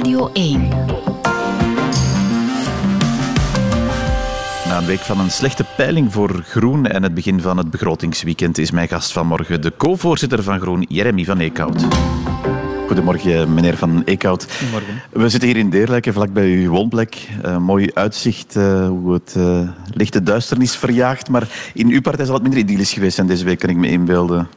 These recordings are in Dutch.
Radio 1. Na een week van een slechte peiling voor Groen en het begin van het begrotingsweekend is mijn gast vanmorgen de co-voorzitter van Groen, Jeremy van Eekhout. Goedemorgen, meneer Van Eekhout. Goedemorgen. We zitten hier in Deerlijke, vlakbij uw woonplek. Uh, mooi uitzicht, uh, hoe het uh, lichte duisternis verjaagt. Maar in uw partij zal het minder idyllisch geweest zijn deze week, kan ik me inbeelden.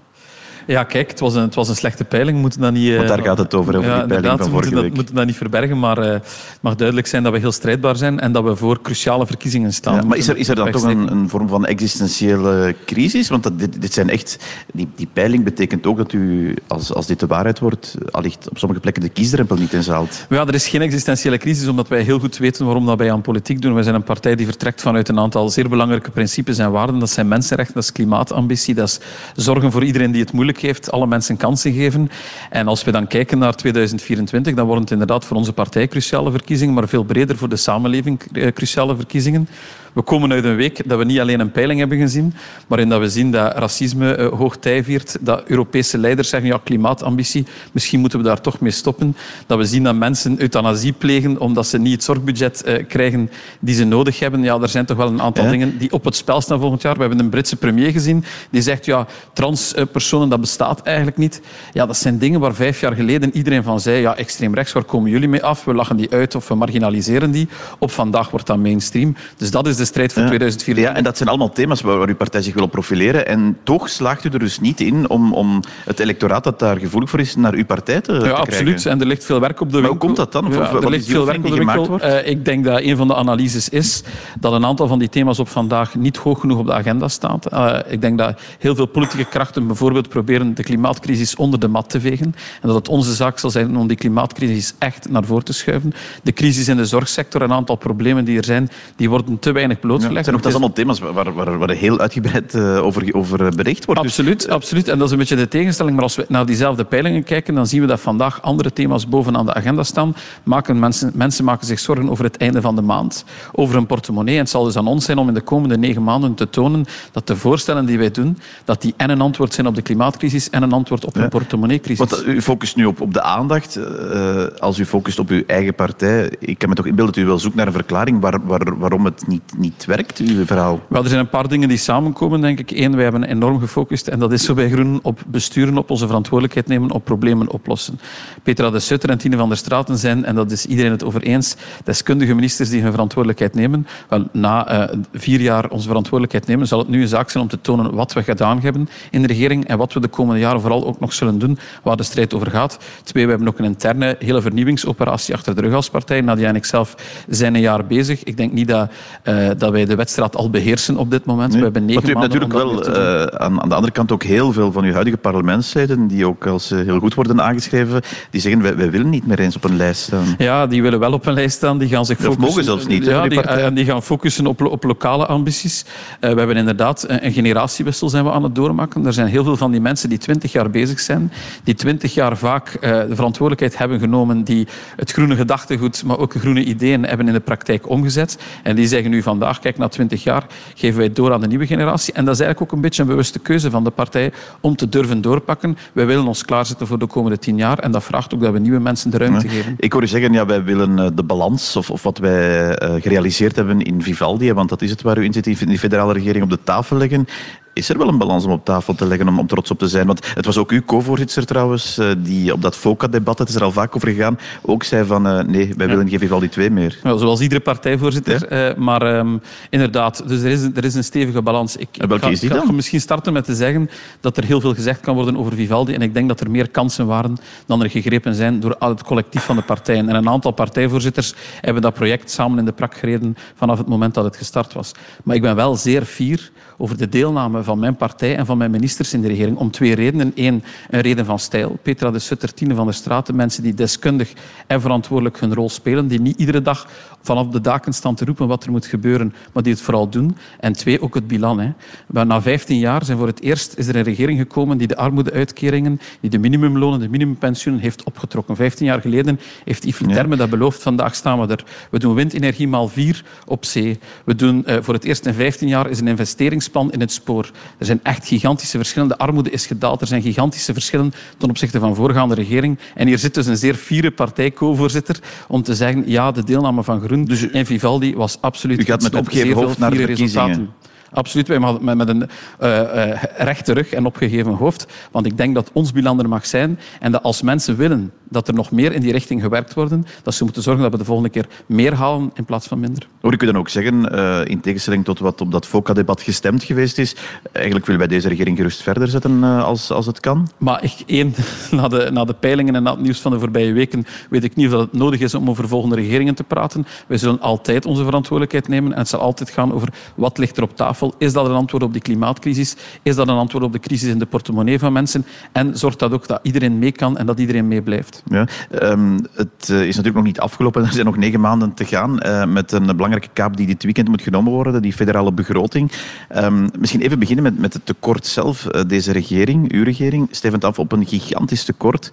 Ja, kijk, het was een, het was een slechte peiling. We moeten dat niet, Want daar gaat het over, over ja, die peiling van we vorige moeten week. dat, moeten dat niet verbergen, maar uh, het mag duidelijk zijn dat we heel strijdbaar zijn en dat we voor cruciale verkiezingen staan. Ja, maar is er, is er dan toch een, een, vorm van existentiële crisis? Want dat, dit, dit zijn echt... Die, die peiling betekent ook dat u, als, als dit de waarheid wordt, allicht op sommige plekken de kiesdrempel niet inzaalt. Ja, er is geen existentiële crisis, omdat wij heel goed weten waarom dat wij aan politiek doen. Wij zijn een partij die vertrekt vanuit een aantal zeer belangrijke principes en waarden. Dat zijn mensenrechten, dat is klimaatambitie, dat is zorgen voor iedereen die het moeilijk heeft, alle mensen kansen geven. En als we dan kijken naar 2024, dan worden het inderdaad voor onze partij cruciale verkiezingen, maar veel breder voor de samenleving cruciale verkiezingen. We komen uit een week dat we niet alleen een peiling hebben gezien, maar in dat we zien dat racisme uh, hoog tij viert, dat Europese leiders zeggen, ja, klimaatambitie, misschien moeten we daar toch mee stoppen. Dat we zien dat mensen euthanasie plegen omdat ze niet het zorgbudget uh, krijgen die ze nodig hebben. Ja, er zijn toch wel een aantal ja. dingen die op het spel staan volgend jaar. We hebben een Britse premier gezien die zegt, ja, transpersonen, dat bestaat eigenlijk niet. Ja, dat zijn dingen waar vijf jaar geleden iedereen van zei, ja, extreem rechts, waar komen jullie mee af? We lachen die uit of we marginaliseren die. Op vandaag wordt dat mainstream. Dus dat is de strijd voor ja. 2024. Ja, en dat zijn allemaal thema's waar, waar uw partij zich wil profileren. En toch slaagt u er dus niet in om, om het electoraat dat daar gevoelig voor is naar uw partij te, ja, te absoluut. krijgen. En er ligt veel werk op de maar winkel. hoe komt dat dan? Of, Ja, er ligt veel werk op de winkel. Uh, ik denk dat een van de analyses is dat een aantal van die thema's op vandaag niet hoog genoeg op de agenda staat. Uh, ik denk dat heel veel politieke krachten bijvoorbeeld proberen de klimaatcrisis onder de mat te vegen. En dat het onze zaak zal zijn om die klimaatcrisis echt naar voren te schuiven. De crisis in de zorgsector, een aantal problemen die er zijn, die worden te weinig blootgelegd. Ja, zijn ook dat allemaal thema's waar, waar, waar heel uitgebreid uh, over, over bericht wordt. Absoluut, dus, absoluut. En dat is een beetje de tegenstelling. Maar als we naar diezelfde peilingen kijken, dan zien we dat vandaag andere thema's bovenaan de agenda staan. Maken mensen, mensen maken zich zorgen over het einde van de maand, over hun portemonnee. En het zal dus aan ons zijn om in de komende negen maanden te tonen dat de voorstellen die wij doen, dat die en een antwoord zijn op de klimaatcrisis en een antwoord op ja. een portemonneecrisis. Want u focust nu op, op de aandacht. Uh, als u focust op uw eigen partij, ik kan me toch inbeelden dat u wel zoekt naar een verklaring waar, waar, waarom het niet, niet werkt, uw verhaal. Wel, er zijn een paar dingen die samenkomen, denk ik. Eén, wij hebben enorm gefocust, en dat is zo bij Groen, op besturen, op onze verantwoordelijkheid nemen, op problemen oplossen. Petra de Sutter en Tine van der Straten zijn, en dat is iedereen het over eens, deskundige ministers die hun verantwoordelijkheid nemen. Wel, na uh, vier jaar onze verantwoordelijkheid nemen, zal het nu een zaak zijn om te tonen wat we gedaan hebben in de regering en wat we de komende jaren vooral ook nog zullen doen, waar de strijd over gaat. Twee, we hebben ook een interne hele vernieuwingsoperatie achter de rug als partij. Nadia en ik zelf zijn een jaar bezig. Ik denk niet dat, uh, dat wij de wedstrijd al beheersen op dit moment. Nee. We hebben negen hebt maanden natuurlijk wel uh, aan, aan de andere kant ook heel veel van uw huidige parlementsleden, die ook als uh, heel goed worden aangeschreven, die zeggen wij, wij willen niet meer eens op een lijst staan. Ja, die willen wel op een lijst staan. Die gaan zich focussen... Of mogen zelfs niet. Ja, die, die, en die gaan focussen op, op lokale ambities. we hebben inderdaad een, een generatiewissel zijn we aan het doormaken. Er zijn heel veel van die mensen die twintig jaar bezig zijn, die twintig jaar vaak de verantwoordelijkheid hebben genomen, die het groene gedachtegoed, maar ook de groene ideeën hebben in de praktijk omgezet. En die zeggen nu vandaag, kijk, na twintig jaar geven wij het door aan de nieuwe generatie. En dat is eigenlijk ook een beetje een bewuste keuze van de partij om te durven doorpakken. Wij willen ons klaarzetten voor de komende tien jaar en dat vraagt ook dat we nieuwe mensen de ruimte geven. Ik hoor u zeggen, ja, wij willen de balans of, of wat wij uh, gerealiseerd hebben in Vivaldi, want dat is het waar u in zit, in die federale regering op de tafel leggen. Is er wel een balans om op tafel te leggen om, om trots op te zijn? Want het was ook uw co-voorzitter trouwens, uh, die op dat FOCA-debat, het is er al vaak over gegaan, ook zei van uh, nee, wij willen geen Vivaldi 2 meer. Ja, zoals iedere partijvoorzitter. Ja. Uh, maar um, inderdaad, dus er is, er is een stevige balans. Ik, en welke ga, is die ga dan? misschien starten met te zeggen dat er heel veel gezegd kan worden over Vivaldi. En ik denk dat er meer kansen waren dan er gegrepen zijn door het collectief van de partijen. En een aantal partijvoorzitters hebben dat project samen in de prak gereden vanaf het moment dat het gestart was. Maar ik ben wel zeer fier over de deelname van mijn partij en van mijn ministers in de regering. Om twee redenen. Eén, een reden van stijl. Petra de Sutter, Tine van der Straten. Mensen die deskundig en verantwoordelijk hun rol spelen. Die niet iedere dag vanaf de daken staan te roepen wat er moet gebeuren, maar die het vooral doen. En twee, ook het bilan. Hè. Maar na 15 jaar zijn voor het eerst is er een regering gekomen die de armoedeuitkeringen, die de minimumlonen, de minimumpensioenen heeft opgetrokken. 15 jaar geleden heeft Yves Terme ja. dat beloofd. Vandaag staan we er. We doen windenergie maal vier op zee. We doen uh, voor het eerst in 15 jaar is een investeringsplan in het spoor. Er zijn echt gigantische verschillen. De armoede is gedaald. Er zijn gigantische verschillen ten opzichte van voorgaande regering. En hier zit dus een zeer fiere partij-co-voorzitter om te zeggen ja, de deelname van Groen dus en Vivaldi was absoluut... U gaat met opgeven hoofd naar de verkiezingen. Resultaten. Absoluut, wij met, met een uh, uh, rechte rug en opgegeven hoofd. Want ik denk dat ons bilan er mag zijn en dat als mensen willen dat er nog meer in die richting gewerkt worden, dat ze moeten zorgen dat we de volgende keer meer halen in plaats van minder. Hoor ik u dan ook zeggen, uh, in tegenstelling tot wat op dat FOCA-debat gestemd geweest is, eigenlijk willen wij deze regering gerust verder zetten als, als het kan? Maar ik, één, na de, na de peilingen en na het nieuws van de voorbije weken weet ik niet of dat het nodig is om over volgende regeringen te praten. Wij zullen altijd onze verantwoordelijkheid nemen en het zal altijd gaan over wat ligt er op tafel is dat een antwoord op die klimaatcrisis? Is dat een antwoord op de crisis in de portemonnee van mensen? En zorgt dat ook dat iedereen mee kan en dat iedereen mee blijft? Ja, um, het eh, is natuurlijk nog niet afgelopen. Er zijn nog negen maanden te gaan uh, met een belangrijke kaap die dit weekend moet genomen worden, die federale begroting. Um, misschien even beginnen met, met het tekort zelf. Uh, deze regering, uw regering, stevend af op een gigantisch tekort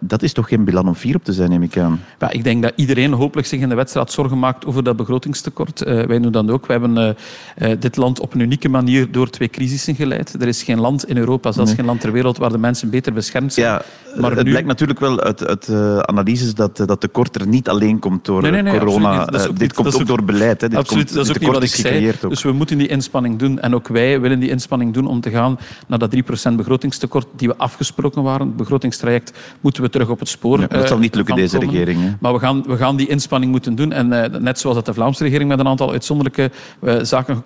dat is toch geen bilan om vier op te zijn, neem ik aan? Ja, ik denk dat iedereen hopelijk zich in de wedstrijd zorgen maakt over dat begrotingstekort. Uh, wij doen dat ook. We hebben uh, dit land op een unieke manier door twee crisissen geleid. Er is geen land in Europa, zelfs nee. geen land ter wereld, waar de mensen beter beschermd zijn. Ja, maar het nu... blijkt natuurlijk wel uit, uit analyses dat dat tekort er niet alleen komt door nee, nee, corona. dit niet, komt ook, ook, door beleid. Hè. Dit absoluut, komt, dat is ook niet wat ik zei. Ook. Dus we moeten die inspanning doen. En ook wij willen die inspanning doen om te gaan naar dat 3% begrotingstekort die we afgesproken waren. Het begrotingstraject moeten we terug op het spoor. Ja, dat zal niet lukken, deze regering. Hè? Maar we gaan, we gaan die inspanning moeten doen. En uh, net zoals dat de Vlaamse regering met een aantal uitzonderlijke uh, zaken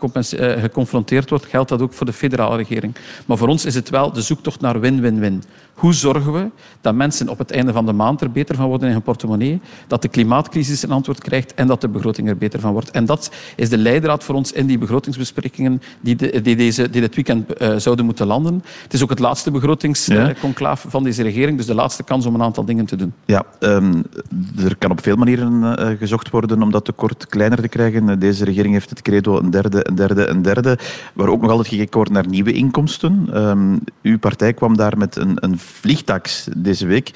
geconfronteerd wordt, geldt dat ook voor de federale regering. Maar voor ons is het wel de zoektocht naar win-win-win. Hoe zorgen we dat mensen op het einde van de maand er beter van worden in hun portemonnee, dat de klimaatcrisis een antwoord krijgt en dat de begroting er beter van wordt. En dat is de leidraad voor ons in die begrotingsbesprekingen die, de, die, deze, die dit weekend zouden moeten landen. Het is ook het laatste begrotingsconclaaf ja. van deze regering, dus de laatste kans om een aantal dingen te doen. Ja, um, er kan op veel manieren uh, gezocht worden om dat tekort kleiner te krijgen. Deze regering heeft het credo een derde, een derde, een derde, waar ook nog altijd gekeken wordt naar nieuwe inkomsten. Um, uw partij kwam daar met een, een vliegtax deze week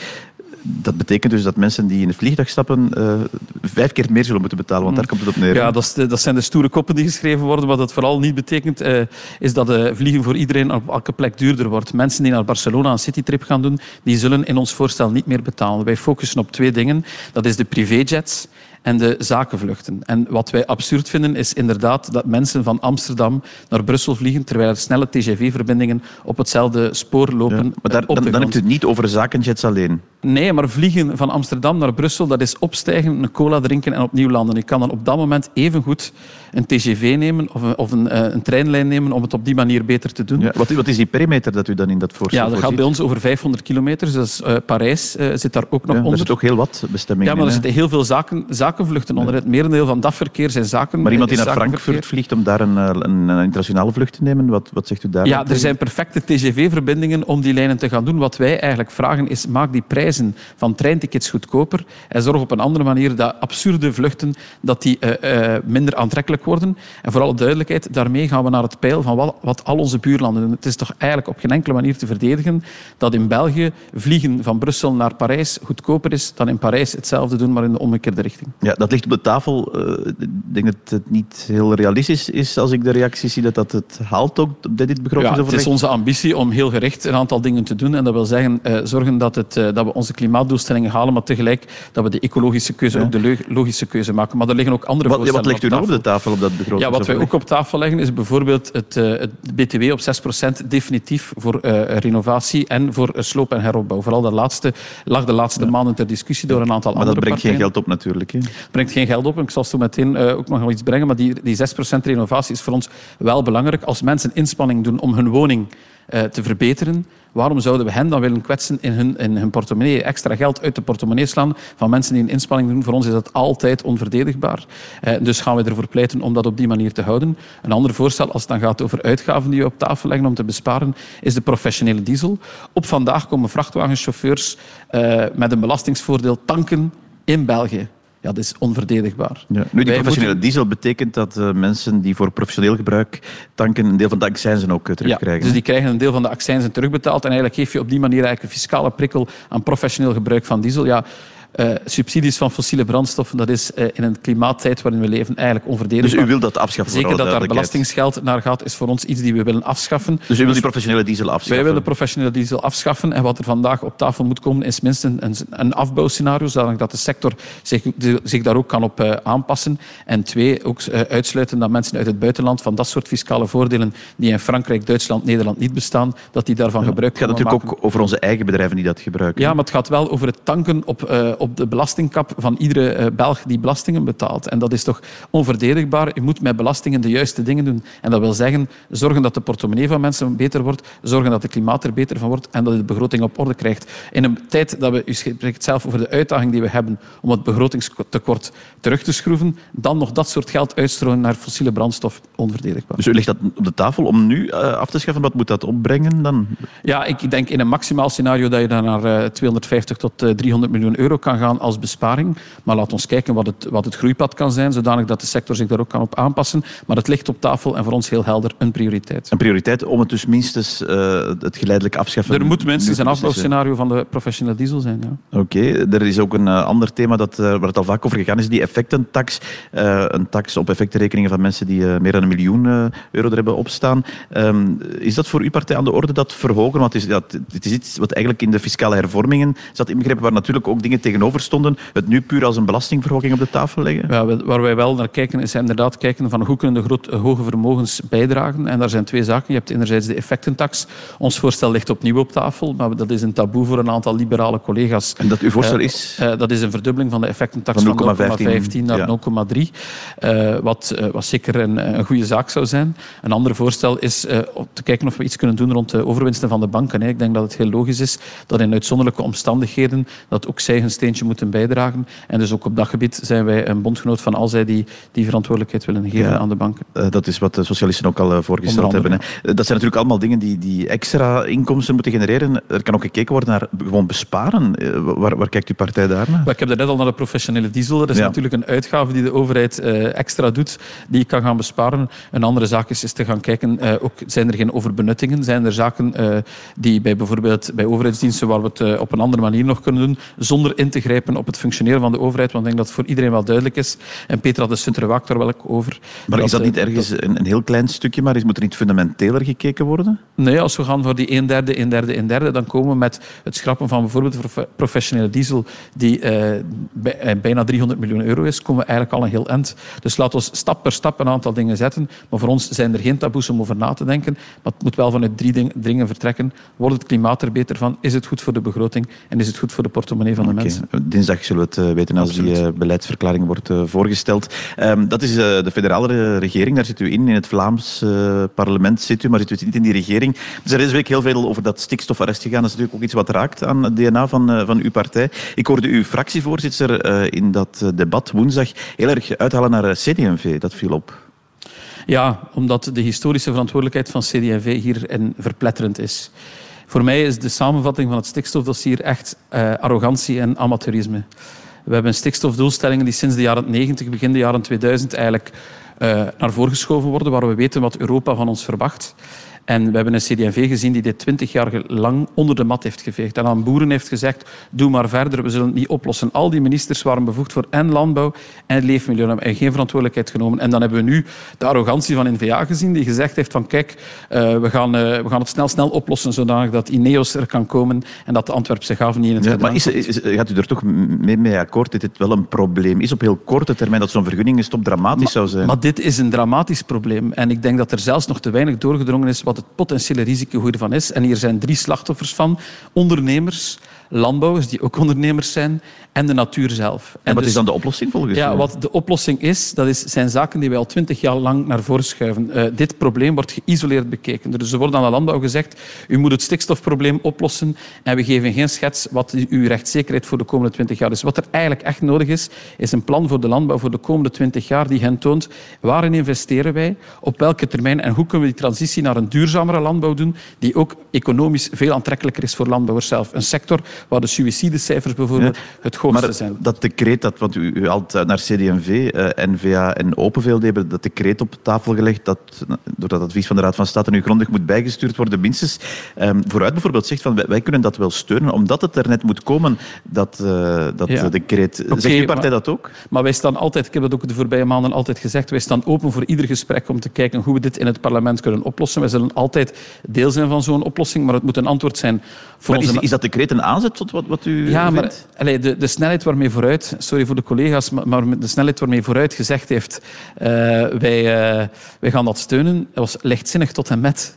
dat betekent dus dat mensen die in het vliegtuig stappen uh, vijf keer meer zullen moeten betalen, want daar komt het op neer. Ja, dat, de, dat zijn de stoere koppen die geschreven worden. Wat dat vooral niet betekent, uh, is dat uh, vliegen voor iedereen op elke plek duurder wordt. Mensen die naar Barcelona een citytrip gaan doen, die zullen in ons voorstel niet meer betalen. Wij focussen op twee dingen. Dat is de privéjets en de zakenvluchten. En wat wij absurd vinden is inderdaad dat mensen van Amsterdam naar Brussel vliegen terwijl er snelle TGV-verbindingen op hetzelfde spoor lopen. Ja, maar daar, dan, dan hebt u het niet over zakenjets alleen. Nee, maar vliegen van Amsterdam naar Brussel, dat is opstijgen, een cola drinken en opnieuw landen. Ik kan dan op dat moment evengoed een TGV nemen of een, of een, uh, een treinlijn nemen om het op die manier beter te doen. Ja, wat, wat, is die perimeter dat u dan in dat voorstel Ja, dat gaat bij ons over 500 kilometer. Dus uh, Parijs uh, zit daar ook nog ja, onder. Er zit ook heel wat bestemmingen Ja, maar er zitten heel veel zaken, zakenvluchten onder. Het merendeel van dat verkeer zijn zaken. Maar iemand die naar Frankfurt vliegt om daar een, een, een, internationale vlucht te nemen, wat, wat zegt u daar? Ja, er zijn perfecte TGV-verbindingen om die lijnen te gaan doen. Wat wij eigenlijk vragen is, maak die prijzen van treintickets goedkoper en zorg op een andere manier dat absurde vluchten dat die, minder aantrekkelijk worden. En voor alle duidelijkheid, daarmee gaan we naar het pijl van wat, wat al onze buurlanden doen. Het is toch eigenlijk op geen enkele manier te verdedigen dat in België vliegen van Brussel naar Parijs goedkoper is dan in Parijs hetzelfde doen, maar in de omgekeerde richting. Ja, dat ligt op de tafel. Uh, ik denk dat het niet heel realistisch is als ik de reacties zie dat dat het haalt ook dit begrotingsoverleg. Ja, het is onze ambitie om heel gericht een aantal dingen te doen. En dat wil zeggen, zorgen dat, het, dat we onze klimaatdoelstellingen halen, maar tegelijk dat we de ecologische keuze ja. ook de logische keuze maken. Maar er liggen ook andere wat, Wat legt u nog op de tafel op dat begroting? Ja, wat wij ook op tafel leggen is bijvoorbeeld het, uh, het BTW op 6% definitief voor uh, renovatie en voor uh, sloop- en heropbouw. Vooral dat laatste lag de laatste ja. maanden ter discussie door een aantal maar andere partijen. Maar dat brengt partijen. geen geld op natuurlijk. Hè? Het brengt geen geld op. Ik zal zo meteen ook nog wel iets brengen. Maar die, die 6% renovatie is voor ons wel belangrijk. Als mensen inspanning doen om hun woning te verbeteren, Waarom zouden we hen dan willen kwetsen in hun, in hun portemonnee? Extra geld uit de portemonnee slaan van mensen die een inspanning doen. Voor ons is dat altijd onverdedigbaar. Eh, dus gaan we ervoor pleiten om dat op die manier te houden. Een ander voorstel, als het dan gaat over uitgaven die we op tafel leggen om te besparen, is de professionele diesel. Op vandaag komen vrachtwagenchauffeurs uh, met een belastingsvoordeel tanken in België. Ja, dat is onverdedigbaar. Ja. Nu, die professionele moeten... diesel betekent dat uh, mensen die voor professioneel gebruik tanken een deel van de accijnzen ook uh, terugkrijgen. Ja, dus die krijgen een deel van de accijnzen terugbetaald en eigenlijk geef je op die manier eigenlijk een fiscale prikkel aan professioneel gebruik van diesel. Ja, uh, subsidies van fossiele brandstoffen, dat is uh, in een klimaattijd waarin we leven eigenlijk onverdedigbaar. Dus u wil dat afschaffen? Zeker dat daar belastingsgeld naar gaat, is voor ons iets die we willen afschaffen. Dus u wil die professionele diesel afschaffen? Wij willen professionele diesel afschaffen. En wat er vandaag op tafel moet komen, is minstens een, een afbouwscenario, zodat de sector zich, zich daar ook kan op uh, aanpassen. En twee, ook uitsluiten dat mensen uit het buitenland van dat soort fiscale voordelen die in Frankrijk, Duitsland, Nederland niet bestaan, dat die daarvan ja, gebruik kunnen maken. Het gaat natuurlijk ook over onze eigen bedrijven die dat gebruiken. Ja, maar het gaat wel over het tanken op, uh, op de belastingkap van iedere uh, Belg die belastingen betaalt. En dat is toch onverdedigbaar. Je moet met belastingen de juiste dingen doen. En dat wil zeggen, zorgen dat de portemonnee van mensen beter wordt, zorgen dat het klimaat er beter van wordt en dat je de begroting op orde krijgt. In een tijd dat we, u spreekt zelf over de uitdaging die we hebben om het begrotingstekort terug te schroeven, dan nog dat soort geld uitstrooien naar fossiele brandstof, onverdedigbaar. Dus u legt dat op de tafel om nu uh, af te schaffen. Wat moet dat opbrengen dan? Ja, ik denk in een maximaal scenario dat je dan naar uh, 250 tot uh, 300 miljoen euro kan gaan als besparing. Maar laat ons kijken wat het, wat het groeipad kan zijn, zodanig dat de sector zich daar ook kan op aanpassen. Maar het ligt op tafel en voor ons heel helder een prioriteit. Een prioriteit om het dus minstens uh, het geleidelijk afschaffen... Er moet minstens een afbouwscenario van de professionele diesel zijn, ja. Oké, okay. er is ook een uh, ander thema dat, uh, waar het al vaak over gegaan is, die effectentax. een tax op effectenrekeningen van mensen die meer dan een miljoen euro er hebben opstaan. Um, is dat voor uw partij aan de orde, dat verhogen? Want het is, ja, het is iets wat eigenlijk in de fiscale hervormingen zat inbegrepen, waar natuurlijk ook dingen tegenover stonden. Het nu puur als een belastingverhoging op de tafel leggen? Ja, waar wij wel naar kijken, is inderdaad kijken van hoe kunnen de groot, hoge vermogens bijdragen. En daar zijn twee zaken. Je hebt enerzijds de effectentaks. Ons voorstel ligt opnieuw op tafel, maar dat is een taboe voor een aantal liberale collega's. En dat uw voorstel is? Uh, uh, dat is een verdubbeling van de effectentax van 0,15 naar ja. 0,3. Uh, wat, wat zeker een, een goede zaak zou zijn. Een ander voorstel is om te kijken of we iets kunnen doen rond de overwinsten van de banken. Ik denk dat het heel logisch is dat in uitzonderlijke omstandigheden dat ook zij hun steentje moeten bijdragen. En dus ook op dat gebied zijn wij een bondgenoot van al zij die die verantwoordelijkheid willen geven ja, aan de banken. Uh, dat is wat de socialisten ook al uh, voorgesteld hebben. Hè. Dat zijn natuurlijk allemaal dingen die, die extra inkomsten moeten genereren. Er kan ook gekeken worden naar gewoon besparen. Waar, waar kijkt uw partij daar naar? Ik heb net al naar de professionele diesel. Dat is ja. natuurlijk een uitgave die de overheid extra doet, die kan gaan besparen. Een andere zaak is, is te gaan kijken, ook, zijn er geen overbenuttingen? Zijn er zaken die bij bijvoorbeeld bij overheidsdiensten waar we het op een andere manier nog kunnen doen, zonder in te grijpen op het functioneren van de overheid? Want ik denk dat het voor iedereen wel duidelijk is. En Petra de Sutter waakt daar wel over. Maar is dat niet ergens dat... een, een, heel klein stukje, maar is, moet er niet fundamenteler gekeken worden? Nee, als we gaan voor die een derde, een derde, een derde, dan komen we met het schrappen van bijvoorbeeld professionele diesel, die eh, bijna 300 miljoen euro is, komen we eigenlijk al een heel eind. Dus laten we stap per stap een aantal dingen zetten. Maar voor ons zijn er geen taboes om over na te denken. Maar het moet wel vanuit drie dingen vertrekken. Wordt het klimaat er beter van? Is het goed voor de begroting? En is het goed voor de portemonnee van de okay. mensen? Dinsdag zullen we het weten als Absoluut. die uh, beleidsverklaring wordt uh, voorgesteld. Um, dat is de federale regering, daar zit u in. In het Vlaams parlement zit u, maar zit u niet in die regering. Dus er is deze week heel veel over dat stikstofarrest gegaan. Dat is natuurlijk ook iets wat raakt aan het DNA van, van uw partij. Ik hoorde uw fractievoorzitter in dat debat woensdag heel erg uithalen naar CD&V. Dat viel op. Ja, omdat de historische verantwoordelijkheid van CD&V hierin verpletterend is. Voor mij is de samenvatting van het stikstofdossier echt uh, arrogantie en amateurisme. We hebben stikstofdoelstellingen die sinds de jaren 90, begin de jaren 2000 eigenlijk uh, naar voren geschoven worden, waar we weten wat Europa van ons verwacht. En we hebben een CD&V gezien die dit twintig jaar lang onder de mat heeft geveegd. En aan boeren heeft gezegd, doe maar verder, we zullen het niet oplossen. Al die ministers waren bevoegd voor en landbouw en leefmilieu en geen verantwoordelijkheid genomen. En dan hebben we nu de arrogantie van N-VA gezien, die gezegd heeft van kijk, uh, we, gaan, uh, we gaan het snel, snel oplossen, zodanig dat Ineos er kan komen en dat de Antwerpse haven niet in het ja, Maar is, is, gaat u er toch mee, mee akkoord dat dit wel een probleem is op heel korte termijn, dat zo'n vergunningenstop dramatisch maar, zou zijn? Maar dit is een dramatisch probleem. En ik denk dat er zelfs nog te weinig doorgedrongen is wat het potentiële risico hiervan is. En hier zijn drie slachtoffers van. Ondernemers, landbouwers, die ook ondernemers zijn, en de natuur zelf. En, en wat dus, is dan de oplossing volgens Ja, wat de oplossing is, dat is, zijn zaken die wij al twintig jaar lang naar voren schuiven. Uh, dit probleem wordt geïsoleerd bekeken. Dus er wordt aan de landbouw gezegd, u moet het stikstofprobleem oplossen en we geven geen schets wat uw rechtszekerheid voor de komende twintig jaar is. Wat er eigenlijk echt nodig is, is een plan voor de landbouw voor de komende twintig jaar die hen toont waarin investeren wij, op welke termijn en hoe kunnen we die transitie naar een duurzamere landbouw doen die ook economisch veel aantrekkelijker is voor landbouwers zelf. Een sector waar de suïcidecijfers bijvoorbeeld het hoogste maar zijn. dat decreet, dat, want u, u haalt naar CD&V, eh, NVA en Openveel, die hebben dat decreet op tafel gelegd dat door dat advies van de Raad van State nu grondig moet bijgestuurd worden, minstens. Ehm, vooruit bijvoorbeeld zegt van wij, wij kunnen dat wel steunen, omdat het er net moet komen, dat, uh, dat Ja. decreet. Zegt uw partij maar- dat ook? Maar wij staan altijd, ik heb dat ook de voorbije maanden altijd gezegd, wij staan open voor ieder gesprek om te kijken hoe we dit in het parlement kunnen oplossen. Wij zullen altijd deel zijn van zo'n oplossing, maar het moet een antwoord zijn voor Maar is, onze... is dat decreet een aanzet tot wat, wat u Ja, maar allee, de, de snelheid waarmee vooruit, sorry voor de collega's, maar- maar de snelheid waarmee vooruit gezegd heeft, eh, wij, eh, wij gaan dat steunen, dat was lichtzinnig tot en met.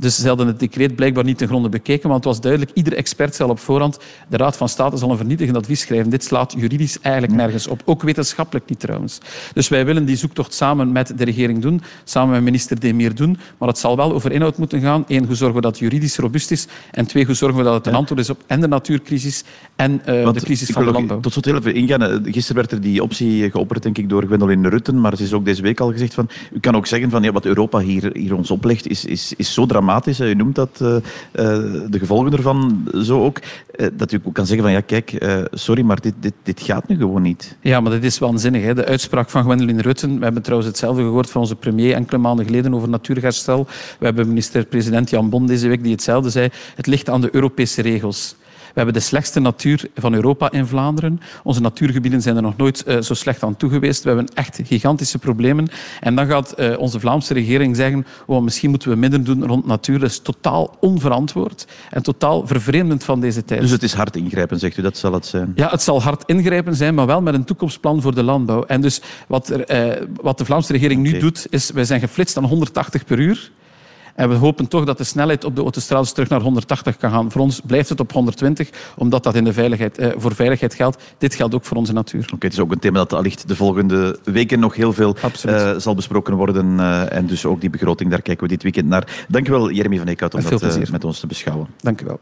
Dus ze hadden het decreet blijkbaar niet ten gronde bekeken, want het was duidelijk, ieder expert zei al op voorhand, de Raad van State zal een vernietigend advies schrijven. Dit slaat juridisch eigenlijk nergens op. Ook wetenschappelijk niet trouwens. Dus wij willen die zoektocht samen met de regering doen, samen met minister Demir doen, maar het zal wel over inhoud moeten gaan. Eén, hoe zorgen we dat het juridisch robuust is, en twee, hoe zorgen we dat het een antwoord is op en de natuurcrisis en eh, de crisis van de landbouw. Tot slot heel even ingaan. Eh, Gisteren werd er die optie geopperd, denk ik, door Gwendoline Rutten. Maar het is ook deze week al gezegd van... U kan ook zeggen van ja, wat Europa hier, hier ons oplegt is, is, is zo dramatisch. Hè. U noemt dat, eh, eh, de gevolgen ervan zo ook. eh, dat u ook kan zeggen van ja, kijk, eh, sorry, maar dit, dit, dit gaat nu gewoon niet. Ja, maar dat is waanzinnig. Hè? De uitspraak van Gwendoline Rutten. We hebben trouwens hetzelfde gehoord van onze premier enkele maanden geleden over natuurherstel. We hebben minister-president Jan Bon deze week die hetzelfde zei. Het ligt aan de Europese regels. We hebben de slechtste natuur van Europa in Vlaanderen. Onze natuurgebieden zijn er nog nooit eh, zo slecht aan toe geweest. We hebben echt gigantische problemen. En dan gaat eh, onze Vlaamse regering zeggen oh, misschien moeten we minder doen rond natuur. Dat is totaal onverantwoord en totaal vervreemdend van deze tijd. Dus het is hard ingrijpen, zegt u. Dat zal het zijn. Ja, het zal hard ingrijpen zijn, maar wel met een toekomstplan voor de landbouw. En dus wat, er, eh, wat de Vlaamse regering nu doet, is wij zijn geflitst aan 180 per uur. En we hopen toch dat de snelheid op de autostrades terug naar 180 kan gaan. Voor ons blijft het op 120, omdat dat in de veiligheid, eh, voor veiligheid geldt. Dit geldt ook voor onze natuur. Oké, het is ook een thema dat allicht de volgende weken nog heel veel eh, zal besproken worden. eh, en dus ook die begroting, daar kijken we dit weekend naar. Dank u wel, Jeremy van Eekhout, om dat plezier. met ons te beschouwen. Dank u wel.